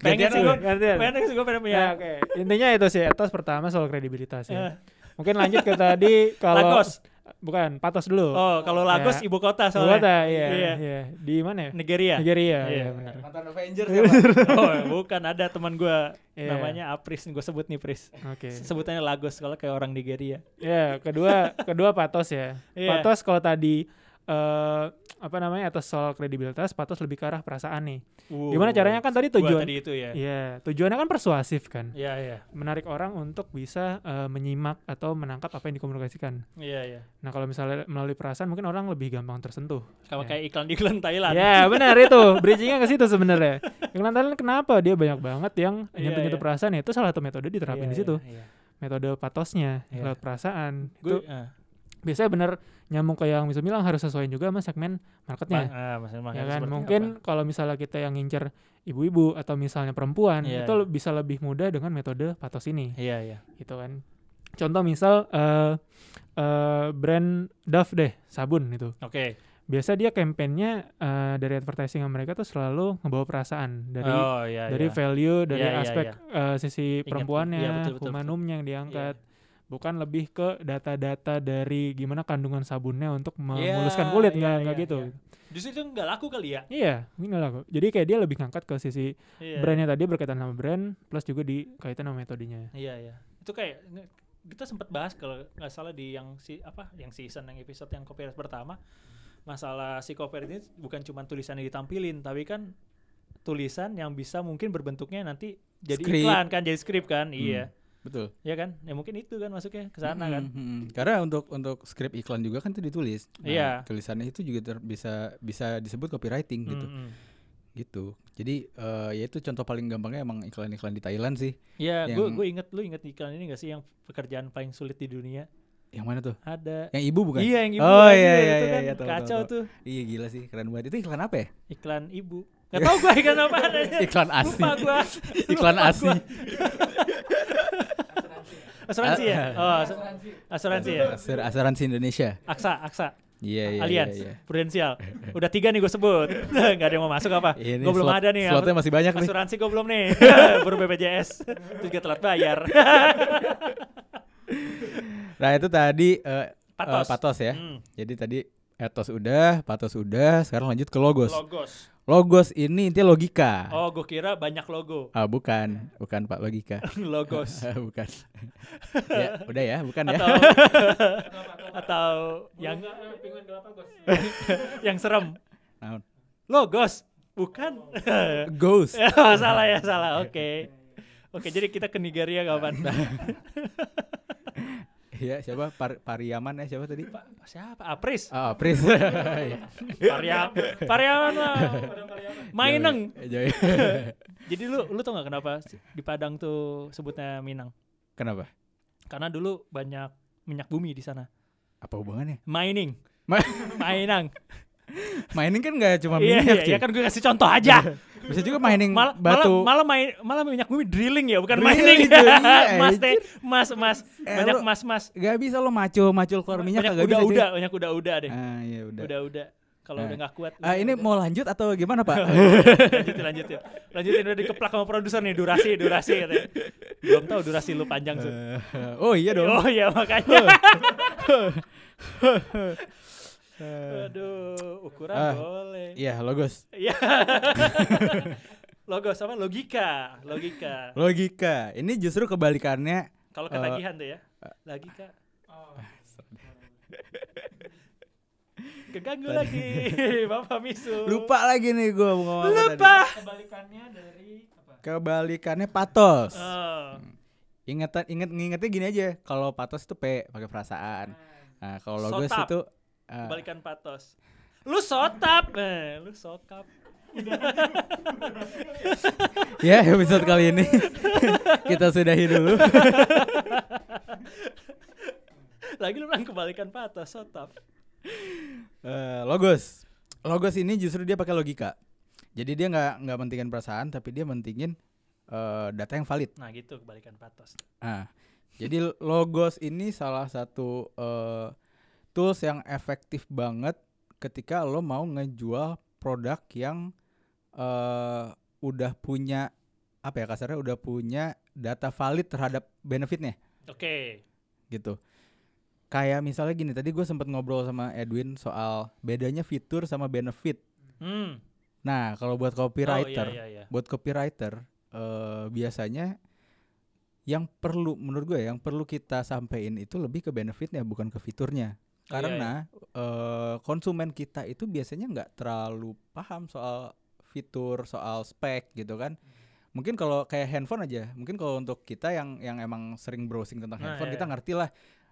pengen Gantian sih lu. gue, Gantian. pengen sih gue pengen punya. Ya, oke. Intinya itu sih etos pertama soal kredibilitas Eh, ya. Mungkin lanjut ke tadi kalau Lagos. bukan patos dulu. Oh, kalau Lagos Ya. ibu kota Ibu soalnya. kota, iya, Iya. iya. Di mana ya? Nigeria. Nigeria, Iya. iya benar. Mantan Avengers [LAUGHS] oh, bukan ada teman gua Iya. namanya Apris, gue sebut nih Pris. Oke. Sebutannya Lagos kalau kayak orang Nigeria. Ya, kedua kedua patos ya. Iya. Patos kalau tadi eh apa namanya atas soal kredibilitas, patos lebih ke arah perasaan nih. Gimana caranya kan tadi tujuan tadi itu ya. Iya, tujuannya kan persuasif kan. Iya, iya. Menarik orang untuk bisa eh, menyimak atau menangkap apa yang dikomunikasikan. Iya, iya. Nah, kalau misalnya melalui perasaan mungkin orang lebih gampang tersentuh. Sama Ya. kayak iklan-iklan Thailand. Ya benar itu bridgingnya ke situ sebenarnya. Iklan Thailand kenapa dia banyak banget yang Iya, nyentuh-nyentuh iya. perasaan ya itu salah satu metode diterapin Iya, di situ. iya, iya. Metode patosnya Iya. lewat perasaan Gue itu biasanya bener nyambung ke yang bisa bilang harus sesuaiin juga sama segmen marketnya. ah, maksudnya ya makanya kan seperti mungkin kalau misalnya kita yang ngincer ibu-ibu atau misalnya perempuan Iya, itu iya. le- bisa lebih mudah dengan metode patos ini Iya, iya. gitu kan. Contoh misal eh eh, brand Dove deh sabun itu. Oke. Biasa dia kampanyenya eh, dari advertising mereka tuh selalu ngebawa perasaan dari oh, iya, dari iya. value dari Iya, iya, aspek eh, sisi Ingat, perempuannya, iya, betul, betul, humanumnya yang diangkat. Bukan lebih ke data-data dari gimana kandungan sabunnya untuk memuluskan kulit iya, nggak iya, nggak gitu. iya. Justru itu nggak laku kali ya. Iya, ini nggak laku. Jadi kayak dia lebih ngangkat ke sisi Iya. brandnya tadi berkaitan sama brand plus juga dikaitan sama metodenya. Iya, iya. Itu kayak kita sempat bahas kalau nggak salah di yang si apa yang season yang episode yang copyright pertama masalah si copyright ini bukan cuma tulisan yang ditampilin tapi kan tulisan yang bisa mungkin berbentuknya nanti jadi Skrip. iklan kan jadi skrip kan iya Betul. ya kan ya mungkin itu kan masuknya ke sana kan Mm, mm, mm. Karena untuk untuk skrip iklan juga kan itu ditulis. Nah, Iya. Tulisannya itu juga ter- bisa bisa disebut copywriting gitu. Mm, mm. Gitu. Jadi eh, ya itu contoh paling gampangnya emang iklan-iklan di Thailand sih. Iya, gue Yang- gue inget lu inget iklan ini gak sih yang pekerjaan paling sulit di dunia? Yang mana tuh? Ada. Yang ibu bukan? Iya yang ibu. Oh lagi, iya itu iya kan iya, iya tahu, tahu, kacau tahu. tuh Iya gila sih, keren banget. Itu iklan apa ya? iklan ibu. Gak tau gue iklan apa [LAUGHS] Iklan ASI. Lupa gue. [LAUGHS] Iklan ASI. [LAUGHS] Asuransi ya? Ah, Oh, asu- asuransi ya? Asur- Asuransi Indonesia. Aksa, Aksa, Iya iya. Allianz, Iya, iya. Prudensial. Udah tiga nih gue sebut. [LAUGHS] Gak ada yang mau masuk apa? Iya, gue belum slot- ada nih. Slotnya masih banyak nih. Asuransi gue belum nih. [LAUGHS] Baru BPJS. Terus juga telat bayar. [LAUGHS] Nah itu tadi eh, Patos. eh, patos ya. Hmm, Jadi tadi etos udah, patos udah, sekarang lanjut ke logos. Logos. Logos ini intinya logika. Oh, gue kira banyak logo. Ah bukan, bukan Pak logika. [LAUGHS] Logos. [LAUGHS] bukan. ya, udah ya, bukan ya. Atau [LAUGHS] atau yang yang serem. Logos. Bukan. Ghost. oh, salah ya, salah. Oke. Oke, jadi kita ke Nigeria kapan? Iya, siapa? Par Pariaman ya siapa tadi? Pak, siapa? Apris. Ah, Pris. [LAUGHS] Iya. Pariam. Pariaman lah. Maineng. [LAUGHS] Jadi lu lu tau gak kenapa di Padang tuh sebutnya Minang? Kenapa? Karena dulu banyak minyak bumi di sana. Apa hubungannya? Mining. Ma- Mining. [LAUGHS] mining kan nggak cuma Iya, minyak, iya, cuy. ya kan gue kasih contoh aja. Bisa juga mining malah batu. malah malah, main, malah minyak bumi drilling ya bukan Drilling mining tuh, [LAUGHS] iya, mas teh mas mas Eh, banyak lu- mas mas Gak bisa lo maco macul keluar minyak banyak udah bisa. cuy. udah banyak udah udah deh Ah, iya udah. udah udah kalau Nah. udah nggak kuat Ah, udah, ini udah. mau lanjut atau gimana, Pak? [LAUGHS] lanjutin lanjutin lanjutin udah dikeplak sama produser nih durasi durasi katanya belum tahu durasi lu panjang Su. Eh, oh iya dong. oh iya makanya [LAUGHS] aduh ukuran Ah. boleh Iya, logos. Iya. Logos apa? Logika, logika. Logika. Ini justru kebalikannya Kalau Eh, ketagihan tuh ya. Logika. Keganggu lagi [LAUGHS] Bapak Misu. Lupa lagi nih gue mau ngomong tadi. Lupa. Kebalikannya dari apa? Kebalikannya patos. Oh. Ingetan inget ngingetnya gini aja. Kalau patos itu P pakai perasaan. Nah, kalau logos Sotap. itu uh, Kebalikan patos. Lu sotap. Eh, lu sokap. [LAUGHS] ya episode kali ini [LAUGHS] kita sudahi dulu. [LAUGHS] Lagi lu bilang kebalikan patos, sotap. Eh, logos. Logos ini justru dia pakai logika. Jadi dia nggak nggak mentingin perasaan, tapi dia mentingin eh, data yang valid. Nah, gitu kebalikan patos. Nah, jadi logos ini salah satu eh, tools yang efektif banget ketika lo mau ngejual produk yang eh udah punya apa ya kasarnya udah punya data valid terhadap benefitnya Oke. gitu. Kayak misalnya gini, tadi gue sempat ngobrol sama Edwin soal bedanya fitur sama benefit. Hmm. Nah, kalau buat copywriter, Oh, iya, iya, iya. buat copywriter eh biasanya yang perlu menurut gue yang perlu kita sampein itu lebih ke benefitnya bukan ke fiturnya Iya, karena eh, konsumen kita itu biasanya nggak terlalu paham soal fitur soal spek gitu kan mungkin kalau kayak handphone aja mungkin kalau untuk kita yang yang emang sering browsing tentang Nah, handphone iya, kita iya. ngerti lah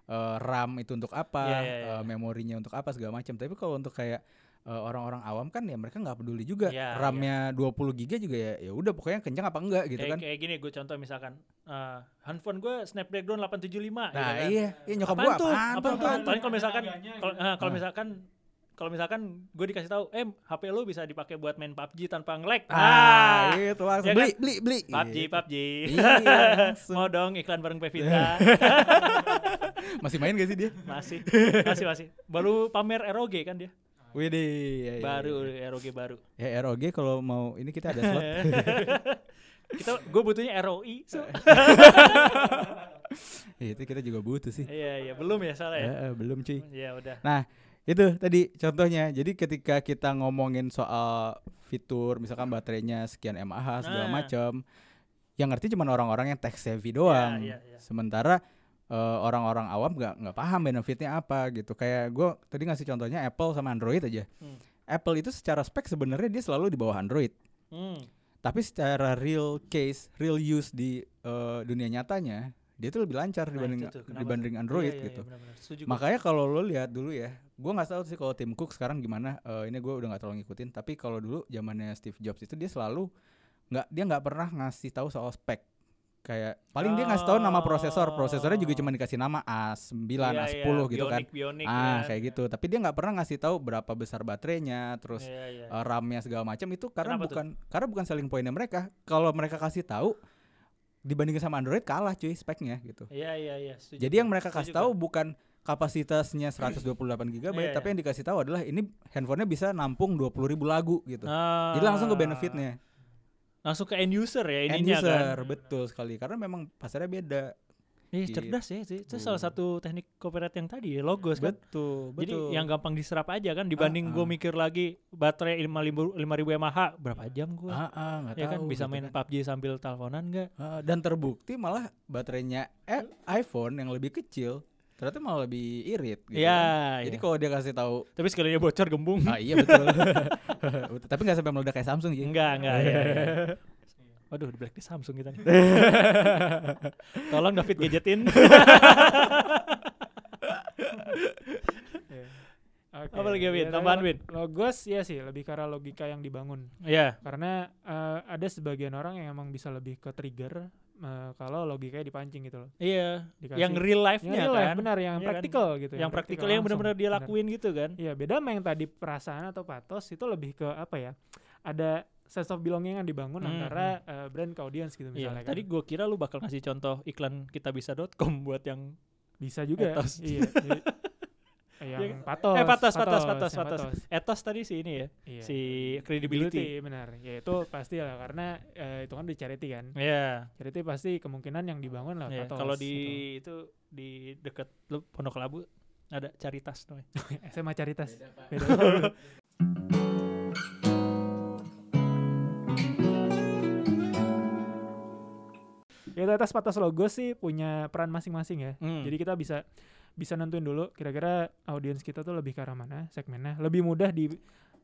eh, RAM itu untuk apa Iya, iya, iya. eh, memorinya untuk apa segala macam tapi kalau untuk kayak eh, orang-orang awam kan ya mereka nggak peduli juga Iya, RAM-nya 20 giga juga ya ya udah pokoknya kencang apa enggak gitu kayak, kan kayak gini gue contoh misalkan eh, handphone gue Snapdragon 875 nah gitu kan. iya iya nyokap tuh? apaan tuh? Paling kalau misalkan Harganya kalau gitu. eh, kalau Ah. misalkan kalau misalkan gue dikasih tahu, eh HP lu bisa dipakai buat main PUBG tanpa nge-lag. ah itu langsung ya beli kan? beli beli PUBG, Gitu. PUBG. Iya. Mau dong iklan bareng Pevita. [LAUGHS] masih main gak sih dia masih, masih, masih. Baru pamer ROG kan dia. Widih iya, iya, baru iya. ROG baru. ya ROG kalau mau ini kita ada slot [LAUGHS] Kita gue butuhnya ROI. so. Ya, [LAUGHS] itu kita juga butuh sih Iya, iya, belum ya salah ya. Belum cuy Iya, udah. itu tadi contohnya jadi ketika kita ngomongin soal fitur misalkan baterainya sekian mAh segala Nah. macam yang ngerti cuma orang-orang yang tech savvy doang iya, iya. sementara eh, orang-orang awam nggak nggak paham benefitnya apa gitu kayak gue tadi ngasih contohnya Apple sama Android aja Hmm. Apple itu secara spek sebenarnya dia selalu di bawah Android Hmm. tapi secara real case real use di eh, dunia nyatanya dia tuh lebih lancar Nah, dibanding dibanding? Android Iya, iya, gitu iya. Makanya kalau lo lihat dulu ya, gue nggak tahu sih kalau Tim Cook sekarang gimana. eh, ini gue udah nggak terlalu ngikutin. Tapi kalau dulu zamannya Steve Jobs itu dia selalu nggak dia nggak pernah ngasih tahu soal spek. Kayak paling dia ngasih tahu nama prosesor, prosesornya juga cuma dikasih nama A9, Iya, A10 iya, gitu kan. Bionic, Ah, kan. kayak gitu. Tapi dia nggak pernah ngasih tahu berapa besar baterainya, terus Iya, iya. eh, RAM-nya segala macam itu karena Kenapa tuh? bukan karena bukan selling pointnya mereka. Kalau mereka kasih tahu dibandingin sama Android kalah cuy speknya gitu. Iya, iya, iya. setuju Jadi yang mereka kasih tahu bukan kapasitasnya 128 GB, Iya, tapi iya. yang dikasih tahu adalah ini handphonenya bisa nampung 20.000 ribu lagu gitu. Ah, Jadi langsung ke benefitnya. Langsung ke end user ya End ininya user, kan. betul sekali. Karena memang pasarnya beda. Ih, Gitu. cerdas ya sih. Itu salah satu teknik copyright yang tadi logos kan. Betul, Jadi betul. yang gampang diserap aja kan dibanding Ah, gue ah. mikir lagi baterai 5000 mAh berapa jam gue? ah, ah, nggak ya kan tahu bisa gitu main kan. PUBG sambil teleponan enggak? Ah, dan terbukti malah baterainya eh, iPhone yang lebih kecil ternyata malah lebih irit gitu. Iya, kan. Jadi iya. kalau dia kasih tahu Tapi sekalinya bocor gembung. Ah iya betul. [LAUGHS] [LAUGHS] Tapi nggak sampai meledak kayak Samsung sih. Enggak, enggak. ya, ya. Waduh, di blacklist Samsung kita nih. [LAUGHS] Tolong David gadgetin. Oke, Apa lagi, Win? ya, Tambahan, Win? Logos ya sih lebih karena logika yang dibangun. Iya. Karena eh, ada sebagian orang yang emang bisa lebih ke trigger eh, kalau logikanya dipancing gitu loh. Iya. Dikasih- Yang real life-nya Yang real life, kan. benar, yang Iya kan? praktikal gitu. Yang praktikal yang benar-benar dia lakuin gitu kan. Iya, beda sama yang tadi perasaan atau patos itu lebih ke apa ya? Ada sense of belonging yang dibangun Hmm, antara eh, brand ke audience gitu Iya, misalnya. tadi kan. gue kira lu bakal ngasih contoh iklan kitabisa.com buat yang bisa juga. Etos. Iya. [LAUGHS] yang patos. eh patos patos patos yang patos. Etos tadi si ini ya, Iya. si credibility. benar. Ya itu pasti lah karena eh, itu kan di charity kan. Iya. Charity pasti kemungkinan yang dibangun lah Iya, patos. Kalau di gitu. itu di deket lu Pondok Labu ada Caritas namanya. [LAUGHS] SMA Caritas. Beda. [LAUGHS] ya Kreativitas patas logo sih punya peran masing-masing ya. Hmm. Jadi kita bisa bisa nentuin dulu kira-kira audiens kita tuh lebih ke arah mana segmennya. Lebih mudah di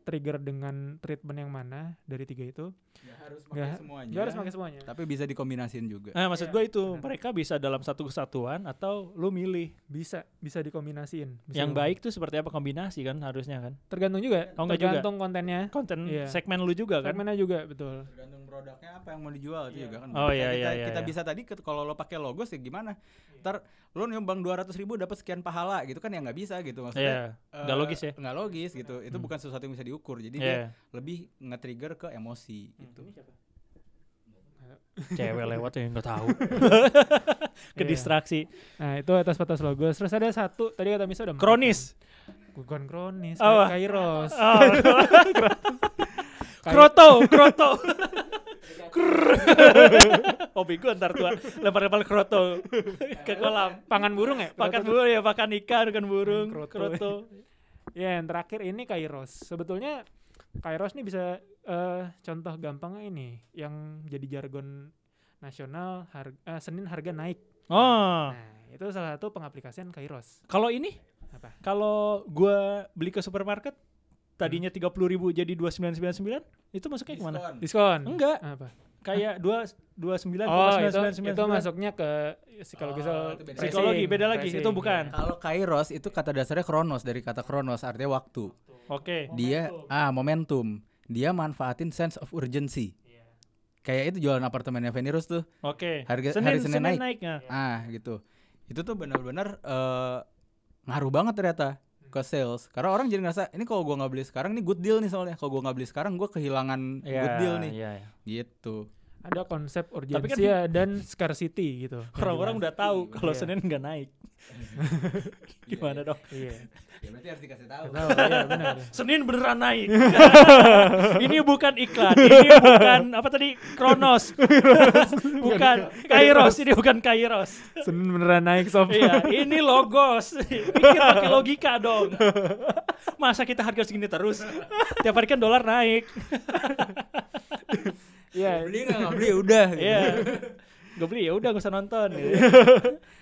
trigger dengan treatment yang mana dari tiga itu. Nggak harus pakai semuanya. Gak harus pakai semuanya. Tapi bisa dikombinasin juga. Nah, maksud Iya, gue itu benar. mereka bisa dalam satu kesatuan atau lu milih Bisa bisa dikombinasiin. Bisa yang baik tuh seperti apa kombinasi kan harusnya kan tergantung juga. Oh, enggak juga? tergantung kontennya. konten Iya. segmen lu juga kan Segmennya juga betul. Tergantung produknya apa yang mau dijual itu Iya. juga kan. Oh, iya, kita, iya, iya, Kita iya. bisa tadi kalau lo pakai logo sih gimana? Iya. Ntar lo nyumbang 200 ribu dapat sekian pahala gitu kan ya nggak bisa gitu maksudnya. Iya, nggak eh, logis ya. Nggak logis gitu. Itu Hmm. bukan sesuatu yang bisa diukur. Jadi Iya. dia lebih nge-trigger ke emosi Hmm. gitu. cewek lewat ya nggak tahu [LAUGHS] ke Iya. distraksi Nah, itu atas batas logo. Terus ada satu tadi kata Misa udah kronis Bukan kronis, Oh. Ka- Kairos. oh, [LAUGHS] kroto kroto hobi gue ntar tua lempar-lempar kroto ke kolam Pangan burung ya? pakan burung ya pakan ikan pakan burung Hmm, kroto. kroto Ya, yang terakhir ini Kairos. Sebetulnya Kairos nih bisa eh, contoh gampangnya ini yang jadi jargon nasional harga, eh, Senin harga naik. oh Nah, itu salah satu pengaplikasian Kairos. kalau ini Apa? kalau gua beli ke supermarket tadinya Hmm. tiga puluh ribu jadi dua sembilan sembilan sembilan itu masuknya ke mana Diskon. Diskon. enggak Apa? Kayak dua dua sembilan Oh, itu, itu masuknya ke psikologi Oh, beda. Psikologi, beda lagi, itu bukan. Kalau kairos itu kata dasarnya kronos dari kata kronos artinya waktu. oke Dia ah momentum. Dia manfaatin sense of urgency. Kayak itu jualan apartemennya Venirus tuh. oke Harga- senin hari Senin senin naik. naik. Ah, gitu. Itu tuh benar-benar eh, ngaruh banget ternyata ke sales. Karena orang jadi ngerasa ini kalau gua nggak beli sekarang nih good deal nih soalnya. Kalau gua nggak beli sekarang gua kehilangan Iya, good deal nih. iya, iya. Gitu. Ada konsep kan- urgensi ya dan scarcity gitu. [LAUGHS] orang-orang udah tahu kalau Iya. senin nggak naik [LAUGHS] gimana dong Iya. Ya berarti harus dikasih tahu. Tahu, iya benar. [LAUGHS] Senin beneran naik. ini bukan iklan, ini bukan apa tadi Kronos, bukan Kairos, ini bukan Kairos. Senin beneran naik sob. iya, ini logos. Pikir pakai logika dong. Masa kita harga segini terus? Tiap hari kan dolar naik. Iya, Beli nggak nggak beli udah. gitu. Iya. Gue beli ya udah gak usah nonton. gitu.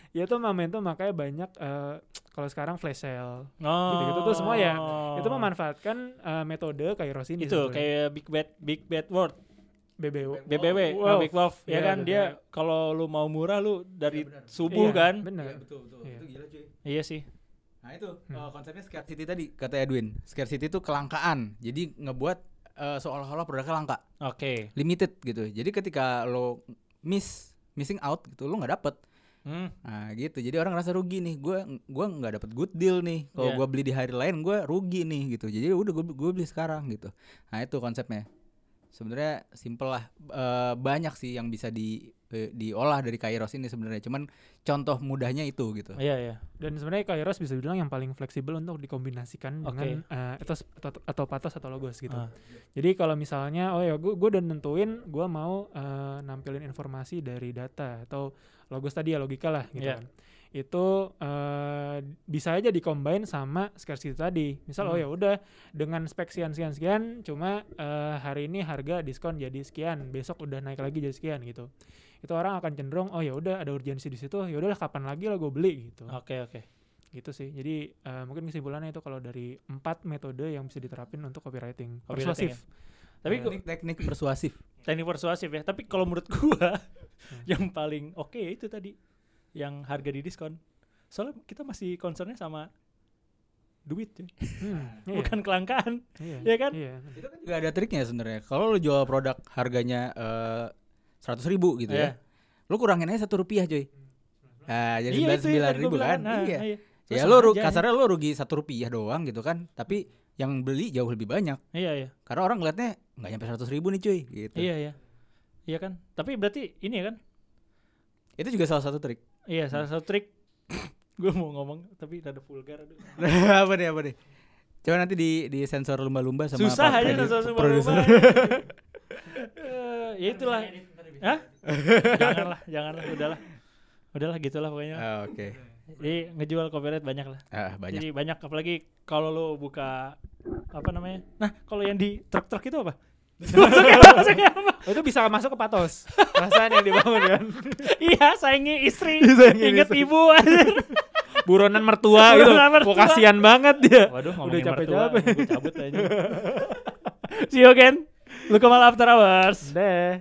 ya itu momentum makanya banyak eh, kalau sekarang flash sale Oh. gitu-gitu tuh semua ya itu memanfaatkan eh, metode Kairos ini itu sebetulnya. kayak Big Bad Big Bad World BBW BBW Wow. Big Wolf ya Iya, kan dia kalau lu mau murah lu dari subuh Iya, kan benar Iya, betul betul. Iya. Itu gila cuy. iya sih Nah itu Hmm. eh, konsepnya scarcity tadi kata Edwin. Scarcity itu kelangkaan. Jadi ngebuat eh, seolah-olah produknya langka, oke limited gitu. Jadi ketika lo miss missing out gitu, lo nggak dapet. Hmm. Nah gitu. Jadi orang ngerasa rugi nih. Gue gua nggak dapet good deal nih. Kalau Iya. gua beli di hari lain, gue rugi nih gitu. Jadi udah gue gue beli sekarang gitu. Nah itu konsepnya. Sebenarnya simple lah. Eh, banyak sih yang bisa di eh, diolah dari Kairos ini sebenarnya. Cuman contoh mudahnya itu gitu. iya iya dan sebenarnya Kairos bisa dibilang yang paling fleksibel untuk dikombinasikan Oke. dengan eh, etos atau, atau patos atau logos gitu Ah. jadi kalau misalnya oh ya gue gue udah nentuin gue mau eh, nampilin informasi dari data atau logos tadi ya logika lah gitu Iya. kan itu eh, bisa aja dikombin sama scarcity tadi misal oh Hmm. ya udah dengan spek sekian sekian sekian cuma eh, hari ini harga diskon jadi sekian besok udah naik lagi jadi sekian gitu itu orang akan cenderung oh ya udah ada urgensi di situ ya udahlah kapan lagi lah gue beli gitu oke oke gitu sih jadi eh, mungkin kesimpulannya itu kalau dari empat metode yang bisa diterapin untuk copywriting, Copywriting persuasif tapi teknik, teknik persuasif. teknik persuasif ya tapi kalau menurut gua Hmm. [LAUGHS] yang paling oke itu tadi yang harga di diskon soalnya kita masih concernnya sama duit cuy. Hmm, [LAUGHS] iya, bukan kelangkaan iya, iya kan? iya. Itu kan juga ada triknya sebenarnya. Kalau lu jual produk harganya seratus ribu gitu Iya. ya, lu kurangin aja satu rupiah cuy. Nah, jadi Iya, sembilan itu ya sembilan ribu kan? Nah, iya. iya. Ya lu kasarnya lu rugi satu rupiah doang gitu kan, tapi yang beli jauh lebih banyak. iya iya Karena orang ngeliatnya nggak nyampe seratus ribu nih cuy, gitu. iya iya iya kan tapi berarti ini ya kan Itu juga salah satu trik. iya salah satu trik [COUGHS] gue mau ngomong tapi rada vulgar [LAUGHS] apa nih apa nih? Coba nanti di di sensor lumba-lumba sama susah aja produser. rumah. [LAUGHS] Eh, ya itulah Hah? [LAUGHS] janganlah janganlah udahlah udahlah gitulah pokoknya Ah, Oke. jadi ngejual copyright banyak lah Ah, banyak. jadi banyak apalagi kalau lo buka apa namanya nah kalau yang di truk-truk itu apa [LAUGHS] Masuknya, masuknya apa? Oh, [LAUGHS] itu bisa masuk ke patos. Perasaan yang dibangun kan. Iya, saingi istri. Ingat istri. ibu. Buronan mertua gitu. Mertua. Wah, kasihan banget dia. Waduh, Udah capek-capek. mertua, gue cabut aja. See you again. Lu kemal after hours. Deh.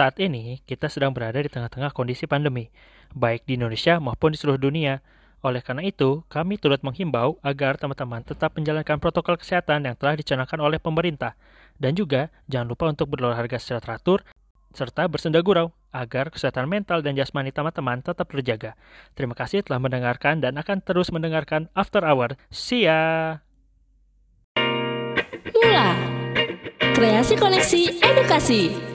Saat ini, kita sedang berada di tengah-tengah kondisi pandemi, baik di Indonesia maupun di seluruh dunia. Oleh karena itu, kami turut menghimbau agar teman-teman tetap menjalankan protokol kesehatan yang telah dicanangkan oleh pemerintah. Dan juga, jangan lupa untuk berolahraga secara teratur, serta bersenda gurau, agar kesehatan mental dan jasmani teman-teman tetap terjaga. Terima kasih telah mendengarkan dan akan terus mendengarkan After Hour. See ya! Mula. Kreasi koneksi edukasi.